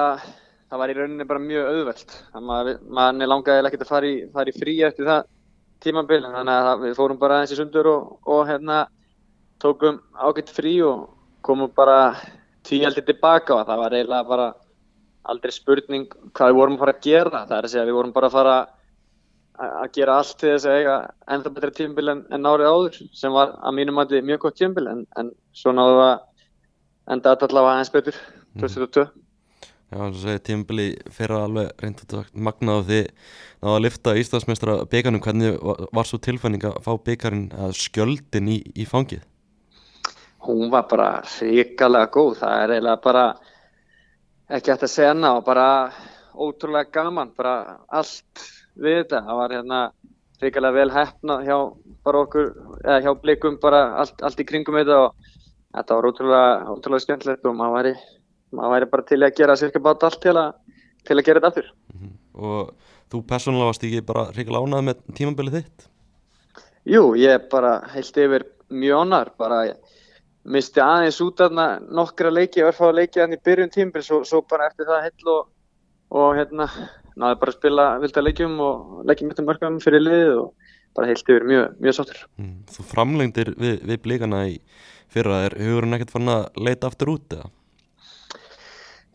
það var í rauninni bara mjög auðvelt. Maður mað langaði ekki að fara í, fara í frí eftir það tímabil, þannig að við fórum bara eins í sundur og, og hérna tókum ágætt frí og komum bara tíaldi tilbaka og það var eiginlega bara aldrei spurning hvað við vorum að fara að gera það er að segja við vorum bara að fara að gera allt til þess að eiga ennþá betra tímbil en, en árið áður sem var að mínum mæti mjög gott tímbil en, en svo náðu að enda allavega aðeins betur 2022 mm. Já, þess að segja tímbili fyrir alveg reynd að magnaðu því náðu að lifta Íslandsmeistra byggarnum hvernig var svo tilfæning að fá byggarinn að skjöldin í, í fangið? Hún var bara hrikalega góð, það er eiginlega bara ekki hægt að hana og bara ótrúlega gaman, bara allt við þetta, það var hérna hrikalega vel hefnað hjá bara okkur, eða hjá blikum bara allt, allt í kringum þetta og þetta var ótrúlega, ótrúlega skemmtilegt og maður væri, maður væri bara til að gera cirka bát allt til að, til að gera þetta aftur. Mm -hmm. Og þú personlega varst ekki bara hrikalega ánað með tímabilið þitt? Jú, ég bara heilt yfir mjög ánar, bara ég misti aðeins út af nokkra leiki og erfáða leiki aðeins í byrjun tímbil svo, svo bara eftir það hell og, og hérna náðu bara að spila vilda leikjum og leikjum mittum mörgum fyrir liðið og bara heilt yfir mjög, mjög sáttur mm, Þú framlengdir við, við blíkana í fyrra, er hugurinn ekkert fann að leita aftur út eða?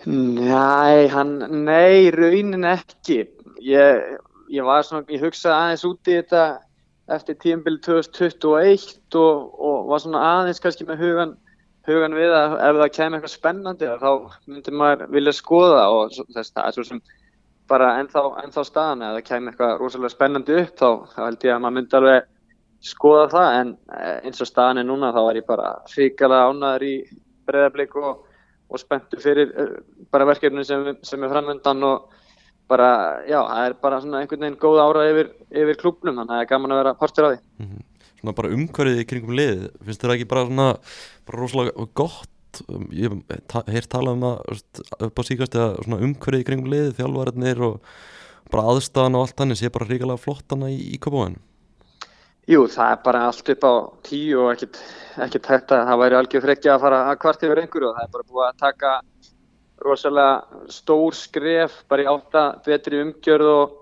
Nei, hann, nei, raunin ekki ég, ég var svona, ég hugsaði aðeins út í þetta eftir tíumbil 2021 og, og var svona aðeins kannski með hugan, hugan við að ef það kemur eitthvað spennandi þá myndir maður vilja skoða og þess, það er svo sem bara ennþá, ennþá staðan. Ef það kemur eitthvað rosalega spennandi upp þá, þá held ég að maður myndi alveg skoða það. En eh, eins og staðan er núna þá er ég bara hrikalega ánaður í breðarblik og, og spenntu fyrir eh, bara verkefni sem, sem er framöndan og bara, já, það er bara svona einhvern veginn góð ára yfir, yfir klubnum þannig að það er gaman að vera partur af því. Mm -hmm. Svona bara umhverfið í kringum lið finnst þér ekki bara svona bara rosalega gott? Ég hef talað um það upp á síkast eða svona umhverfið í kringum lið þjálfvarðinir og bara aðstæðan og allt þannig sé bara ríkilega flottana í, í köpóinu Jú, það er bara allt upp á tíu og ekkert, að það væri algjör frekja að fara að kvart yfir einhverju og það er bara búið að taka rosalega stór skref bara í átta betri umgjörð og,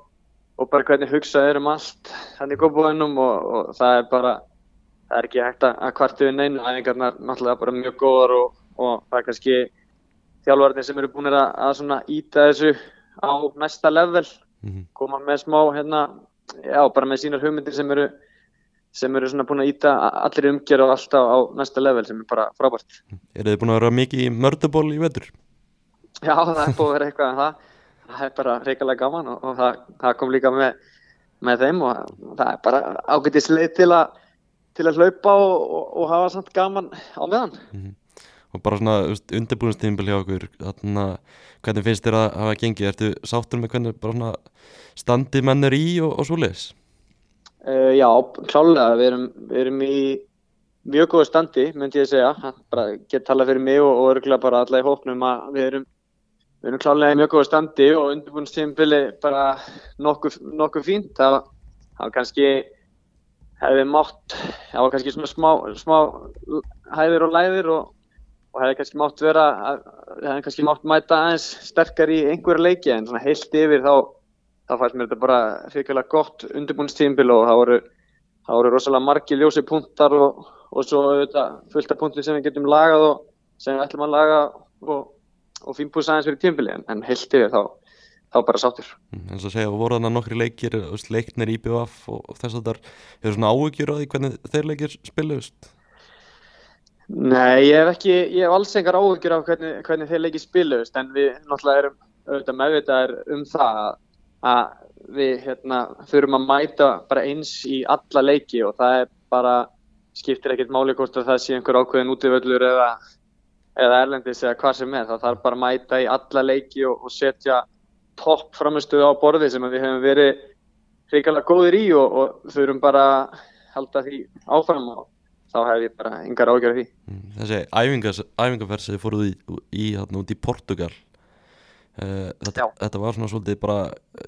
og bara hvernig hugsað er um allt hann í góðbúinum og, og það er bara það er ekki hægt að kvartu við neina æfingarnar náttúrulega bara mjög góðar og, og það er kannski þjálfarnir sem eru búin að, að svona íta þessu á næsta level Mhm. koma með smá hérna, já, bara með sínar hugmyndir sem eru sem eru svona búin að íta allir umgjör og alltaf á næsta level sem er bara frábært. Eru þið búin að vera mikið í mörduból í vetur? Já, það er búin að vera eitthvað en það, það er bara reikalega gaman og, og það, það kom líka með, með þeim og það er bara ágættis leið til til að hlaupa og, og, og hafa samt gaman á meðan. Og bara svona undirbúinstímbil hjá okkur, þarna, hvernig finnst þér að hafa gengið? Ertu sáttur með hvernig bara svona standið menn er í og, og svoleiðis? Uh, já, klálega, við erum, við erum í mjög góðu standi, myndi ég segja, bara get talað fyrir mig og, og örgulega bara alla í hópnum að við erum, við erum klálega í mjög góðu standi og undirbúinstímbili bara nokkuð, nokkuð fínt, það, var kannski, hefði mátt, það var kannski svona smá, smá hæðir og læðir og, og hefði kannski mátt vera, hefði kannski mátt mæta aðeins sterkar í einhverja leiki en svona heilt yfir þá þá fannst mér þetta bara hrikalega gott undirbúinstímbil og það voru, það voru rosalega margi ljósi punktar og, og svo auðvitað fullt af punktum sem við getum lagað og sem við ætlum að laga og, og fínpúsa aðeins fyrir tímbili en, en heilt yfir þá, þá bara sáttur. Mm, En svo segja, voru þarna nokkri leikir, leiknir IBF og, og þess að þar, hefur svona áhugjur á því hvernig þeir leikir spiluðust? Nei, ég hef ekki, ég hef alls engar áhugjur af hvernig, hvernig þeir leikir spiluðust en við náttúrulega erum auðvitað meðvitaðir um það að við hérna, þurfum að mæta bara eins í alla leiki og það er bara, skiptir ekkert máli hvort að það sé einhver ákveðin útivöllur eða, eða erlendis eða hvað sem er, það þarf bara að mæta í alla leiki og, og setja topp framistuð á borði sem við hefum verið hrikalega góðir í og, og þurfum bara að halda því áfram og þá hef ég bara yngar ágjörð því. Mm, Þessi æfingarferð sem þið fóruð í, í hérna út í Portugal, Uh, þetta, þetta var svona svolítið bara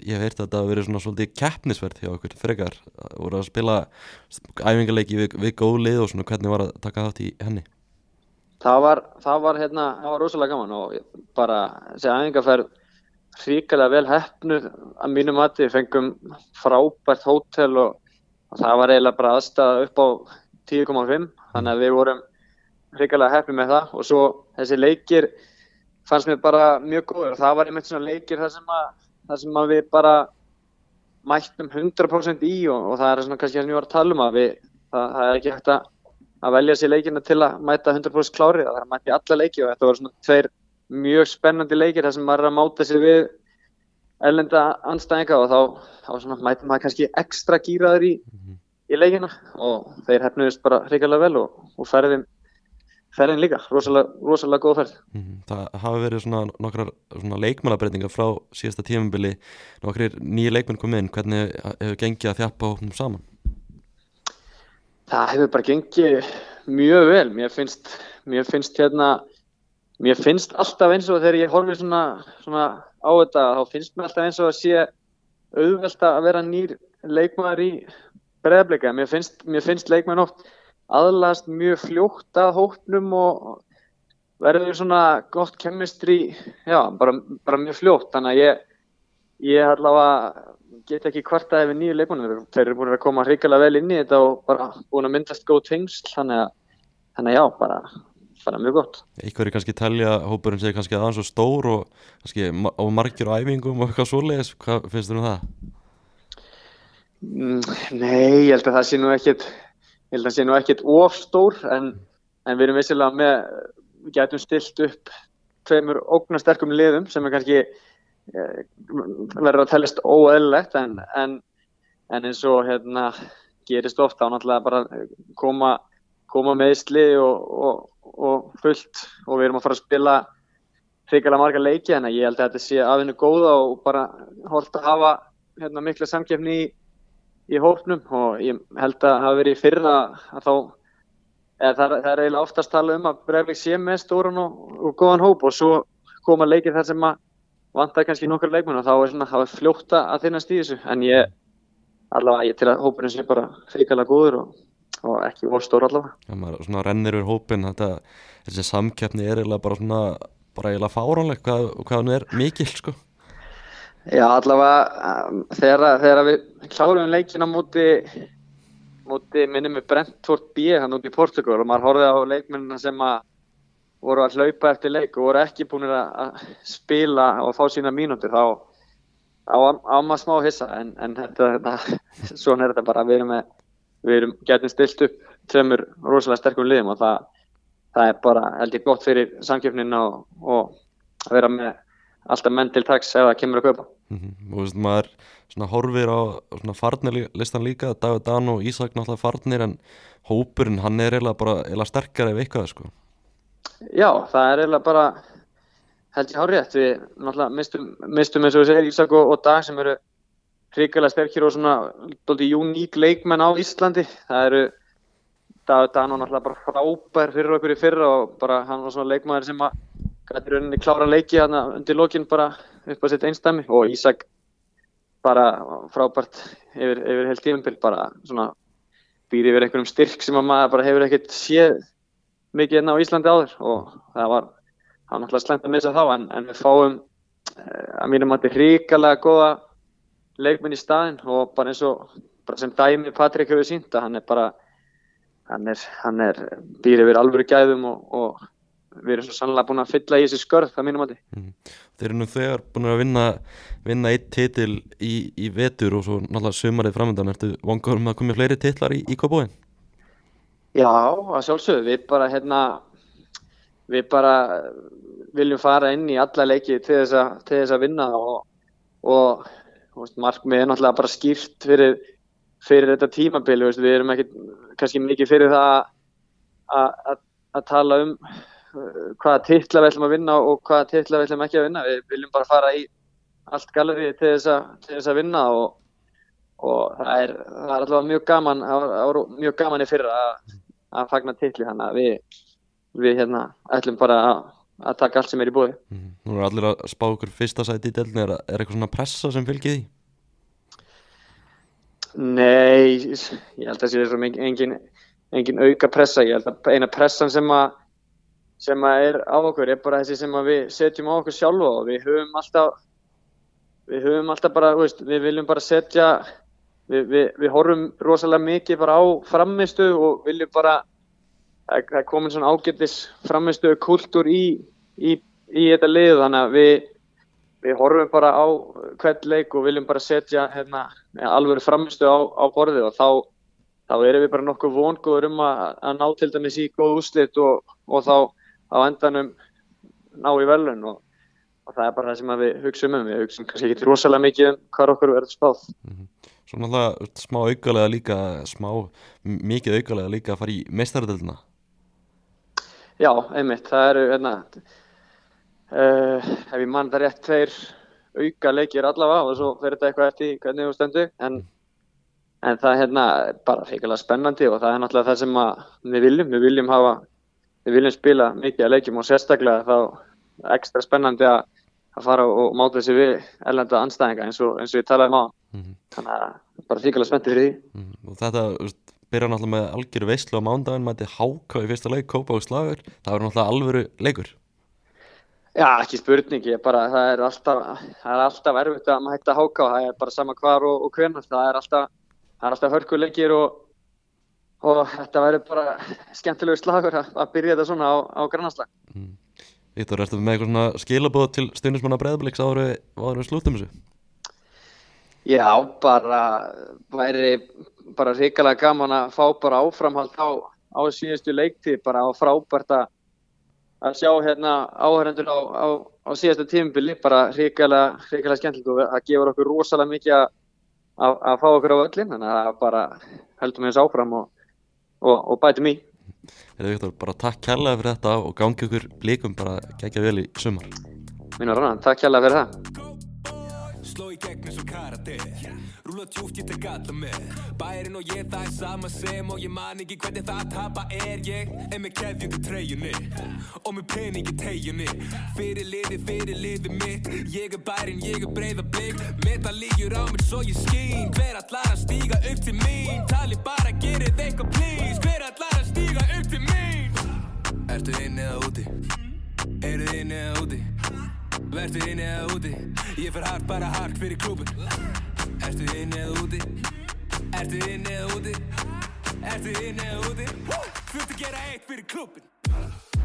ég hef heyrt að þetta að verið svona svolítið keppnisverð hjá okkur frekar. Voru að spila æfingarleiki við, við góð lið og svona hvernig var að taka þátt í henni það var, það var hérna það var rosalega gaman og bara þessi æfingarferð hrikalega vel hefnu að mínum mati fengum frábært hótel og, og það var eiginlega bara aðstæða upp á 10,5 þannig að við vorum hrikalega hefnu með það. Og svo þessi leikir fannst mér bara mjög góður. Og það var einmitt svona leikir þar sem að, þar sem að við bara mættum 100% í og, og það er svona kannski það sem ég var að tala um að við, það, það er ekki hægt að, að velja sér leikina til að mæta 100% klári það er að mæta í alla leiki og þetta voru svona tveir mjög spennandi leikir þar sem maður er að máta sér við ellenda anstæðinga og þá, þá svona mætum maður kannski ekstra gýraður í, í leikina og þeir hefnuðist bara hrigalega vel og, og ferðin ferðin líka, rosalega, rosalega góð ferð. Mm, Það hafi verið svona nokkrar leikmannabreitingar frá síðasta tímambili nokkrir nýja leikmenn komið inn. Hvernig hefur gengið að þjappa hóknum saman? Það hefur bara gengið mjög vel. Mér finnst, mér finnst hérna mér finnst alltaf eins og þegar ég horfið svona, svona á þetta þá finnst mér alltaf eins og að sé auðvelt að vera nýr leikmannar í breðableika mér finnst, finnst leikmann oft aðlast mjög fljótt að hóknum og verður svona gott kemistri, já, bara, bara mjög fljótt, þannig að ég, ég allavega get ekki kvarta ef við nýju leikmannir, þeir eru búin að koma hrikalega vel inn í þetta og bara búin að myndast góð tengsl, þannig að, þannig að já, bara, bara mjög gott. Eitthvað er kannski telja, hópurinn segir kannski aðeins svo stór og kannski á margir og æfingum og eitthvað svoleiðis, hvað finnst þú um það? Mm, nei, ég held að það sé nú ekkit ég held að það sé nú ekkert ofstór en, en við erum vissilega með við getum stilt upp tveimur ógnasterkum liðum sem er kannski verður að tellast óeðlilegt en, en, en eins og hérna gerist ofta á náttúrulega bara koma, koma meðsli og, og, og fullt og við erum að fara að spila hrikalega marga leiki en ég held að þetta sé aðvinnu góða og bara hólt að hafa hérna, mikla samkefni í í hópnum. Og ég held að það hafi verið í fyrra að þá eða það, það er eiginlega oftast talað um að Breivik sé með stórun og, og góðan hóp og svo koma leikir þar sem að vantar kannski nokkur leikmenn og þá er svona, er fljóta að þinnast í þessu en ég allavega ég til að hópurinn sé bara hrikalega góður og, og ekki volstór allavega. Já, maður svona rennir úr hópin þetta, þessi samkeppni er eiginlega bara svona bara eiginlega fáránleg hvað, hvað hann er mikil sko. Já, allavega um, þegar, þegar við klárum leikin á móti móti minnum við Brentford B hann út í Portugal og maður horfið á leikmennina sem að voru að hlaupa eftir leik og voru ekki búin að spila og fá sína mínútur þá á, maður smá hissa en, en þetta, þetta, svona er þetta bara við erum, með, við erum getum stilt upp tveimur rosalega sterkum liðum og það, það er bara held ég gott fyrir samkjöfnin og, og að vera með alltaf menn til taks ef það kemur að kaupa Mhm. og veist, maður svona horfir á svona farnir listan líka David Dan og Ísak náttúrulega farnir en hópurinn hann er eiginlega bara eiginlega sterkari ef eitthvað sko Já, það er eiginlega bara held ég hárétt, við náttúrulega mistum, mistum eins og við segir Ísak og, og Dag sem eru hrikalega sterkir og svona dóldi uník leikmenn á Íslandi. Það eru Dan og náttúrulega bara frábær fyrir okkur í fyrra og bara hann var svona leikmaður sem að gæti rauninni klára leiki hann undir lokin bara upp á sitt einstæmi og Ísak bara frábært yfir, yfir heilt tímumbil bara svona býr yfir einhverjum styrk sem að maður bara hefur ekkert séð mikið hérna á Íslandi áður og það var hann náttúrulega slæmt að missa þá en, en við fáum eh, að mínum að þetta er ríkalega góða leikmenn í staðinn og bara eins og bara sem dæmi Patrik hefur sínt að hann er bara hann er, hann er býr yfir alvöru gæðum og, og við erum svo sannlega búin að fylla í þessi skörð það mínum að Þeir eru nú þegar búin að vinna vinna eitt titil í, í vetur og svo náttúrulega sumarið framöndan ertu vongur um að koma fleiri titlar í, í Kópóin? Já, að sjálfsögðu, við bara hérna, við bara viljum fara inn í alla leiki til þess að, til þess að vinna og, og veist, markmið er náttúrulega bara skýrt fyrir, fyrir þetta tímabili, veist, við erum ekki kannski mikið fyrir það að, tala um uh, hvaða titla við ætlum að vinna og hvaða titla við ætlum ekki að vinna, við viljum bara fara í allt gallerið til til þess að vinna og, og það er, það er alltaf mjög gaman, það var mjög gaman í fyrra að að fagna titli þannig að við, við hérna ætlum bara að, að taka allt sem er í búið. Mm. Nú er allir að spá okkur fyrsta sæti í delni, er, er eitthvað svona pressa sem fylgir því? Nei, ég held að það sé engin, engin auka pressa, ég held að eina pressan sem að sem að er á okkur er bara þessi sem að við setjum á okkur sjálfa og við höfum alltaf við höfum alltaf bara, veist, við viljum bara setja við, við, við horfum rosalega mikið bara á framistu og viljum bara það er komin svona ágættis framistu kultúr í, í, í þetta lið. Þannig að við við horfum bara á hvern leik og viljum bara setja hérna, alveg framistu á, á borðið. Og þá, þá erum við bara nokkuð vonguður um að, að ná til dæmis í góð úslit og, og þá á endanum ná í velun og, og það er bara það sem við hugsaum um. Við hugsaum kannski ekki rosalega mikið um hvað okkur verður spáð. Mm -hmm. Svo náttúrulega smá augalega líka smá, mikið augalega líka að fara í meistaröldina Já, einmitt, það eru hérna uh, ef ég mann það rétt tveir auka leikir allavega og svo fyrir þetta eitthvað eftir hvernig þú stendur en, en það er hérna bara feikala spennandi og það er náttúrulega það sem við viljum, við viljum hafa við viljum spila mikið að leikjum og sérstaklega þá ekstra spennandi að að fara og máta þessi við erlenda anstæðinga eins og, eins og ég talaði um á mm -hmm. þannig að bara fíkala spenntið fyrir því mm -hmm. og þetta byrja náttúrulega með algjöru veistlu á mándagin mæti háká í fyrsta leik, kópa og slagur það verður náttúrulega alvöru leikur Já, ekki spurning, ég bara það er alltaf, það er alltaf erfitt að maður hægt að háká, það er bara sama hvar og, og hvernig það er alltaf, alltaf hörkuleikir og, og þetta verður bara skemmtilegu slagur að, að byrja þetta svona á, á grannaslag mm. Víktor, ertu með eitthvað svona skilabóð til stundismanna breyðabliks áður við slúttum þessu? Já, bara væri bara ríkilega gaman að fá bara áframhald á, á síðustu leiktíð, bara á frábært að sjá hérna áhærendur á, á, á síðasta tímubili, bara ríkilega ríkilega skemmtilegt og það gefur okkur rosalega mikið að, að, að fá okkur á öllin, þannig að bara heldum við þessu áfram og, og, og bætum í. Eða Viktor, bara takk kærlega fyrir þetta og gangi okkur blíkum bara gegja vel í sumar Mínu rannan, takk kærlega fyrir það í gegn eins og karate. Rúla tjúft ég tek alla með. Bærin og ég það er sama sem Og ég man ekki hvernig það að tapa er Ég. Er með keðjundu treyjunni Og með pening í tegjunni Fyrir liði, fyrir liði mitt. Ég er bærin, ég er breyða blik. Meta lígjur á mér svo ég skín. Hver allar að stíga upp til mín? Tali bara, gerið eitthvað please. Hver allar að stíga upp til mín? Ertu inn eða úti? Eruð inn eða úti? Vertu inn eða úti? Ég fer hart bara hart fyrir klúbun Ertu inn eða úti? Ertu inn eða úti? Ertu inn eða úti? Þú ert að gera eitt fyrir klúbun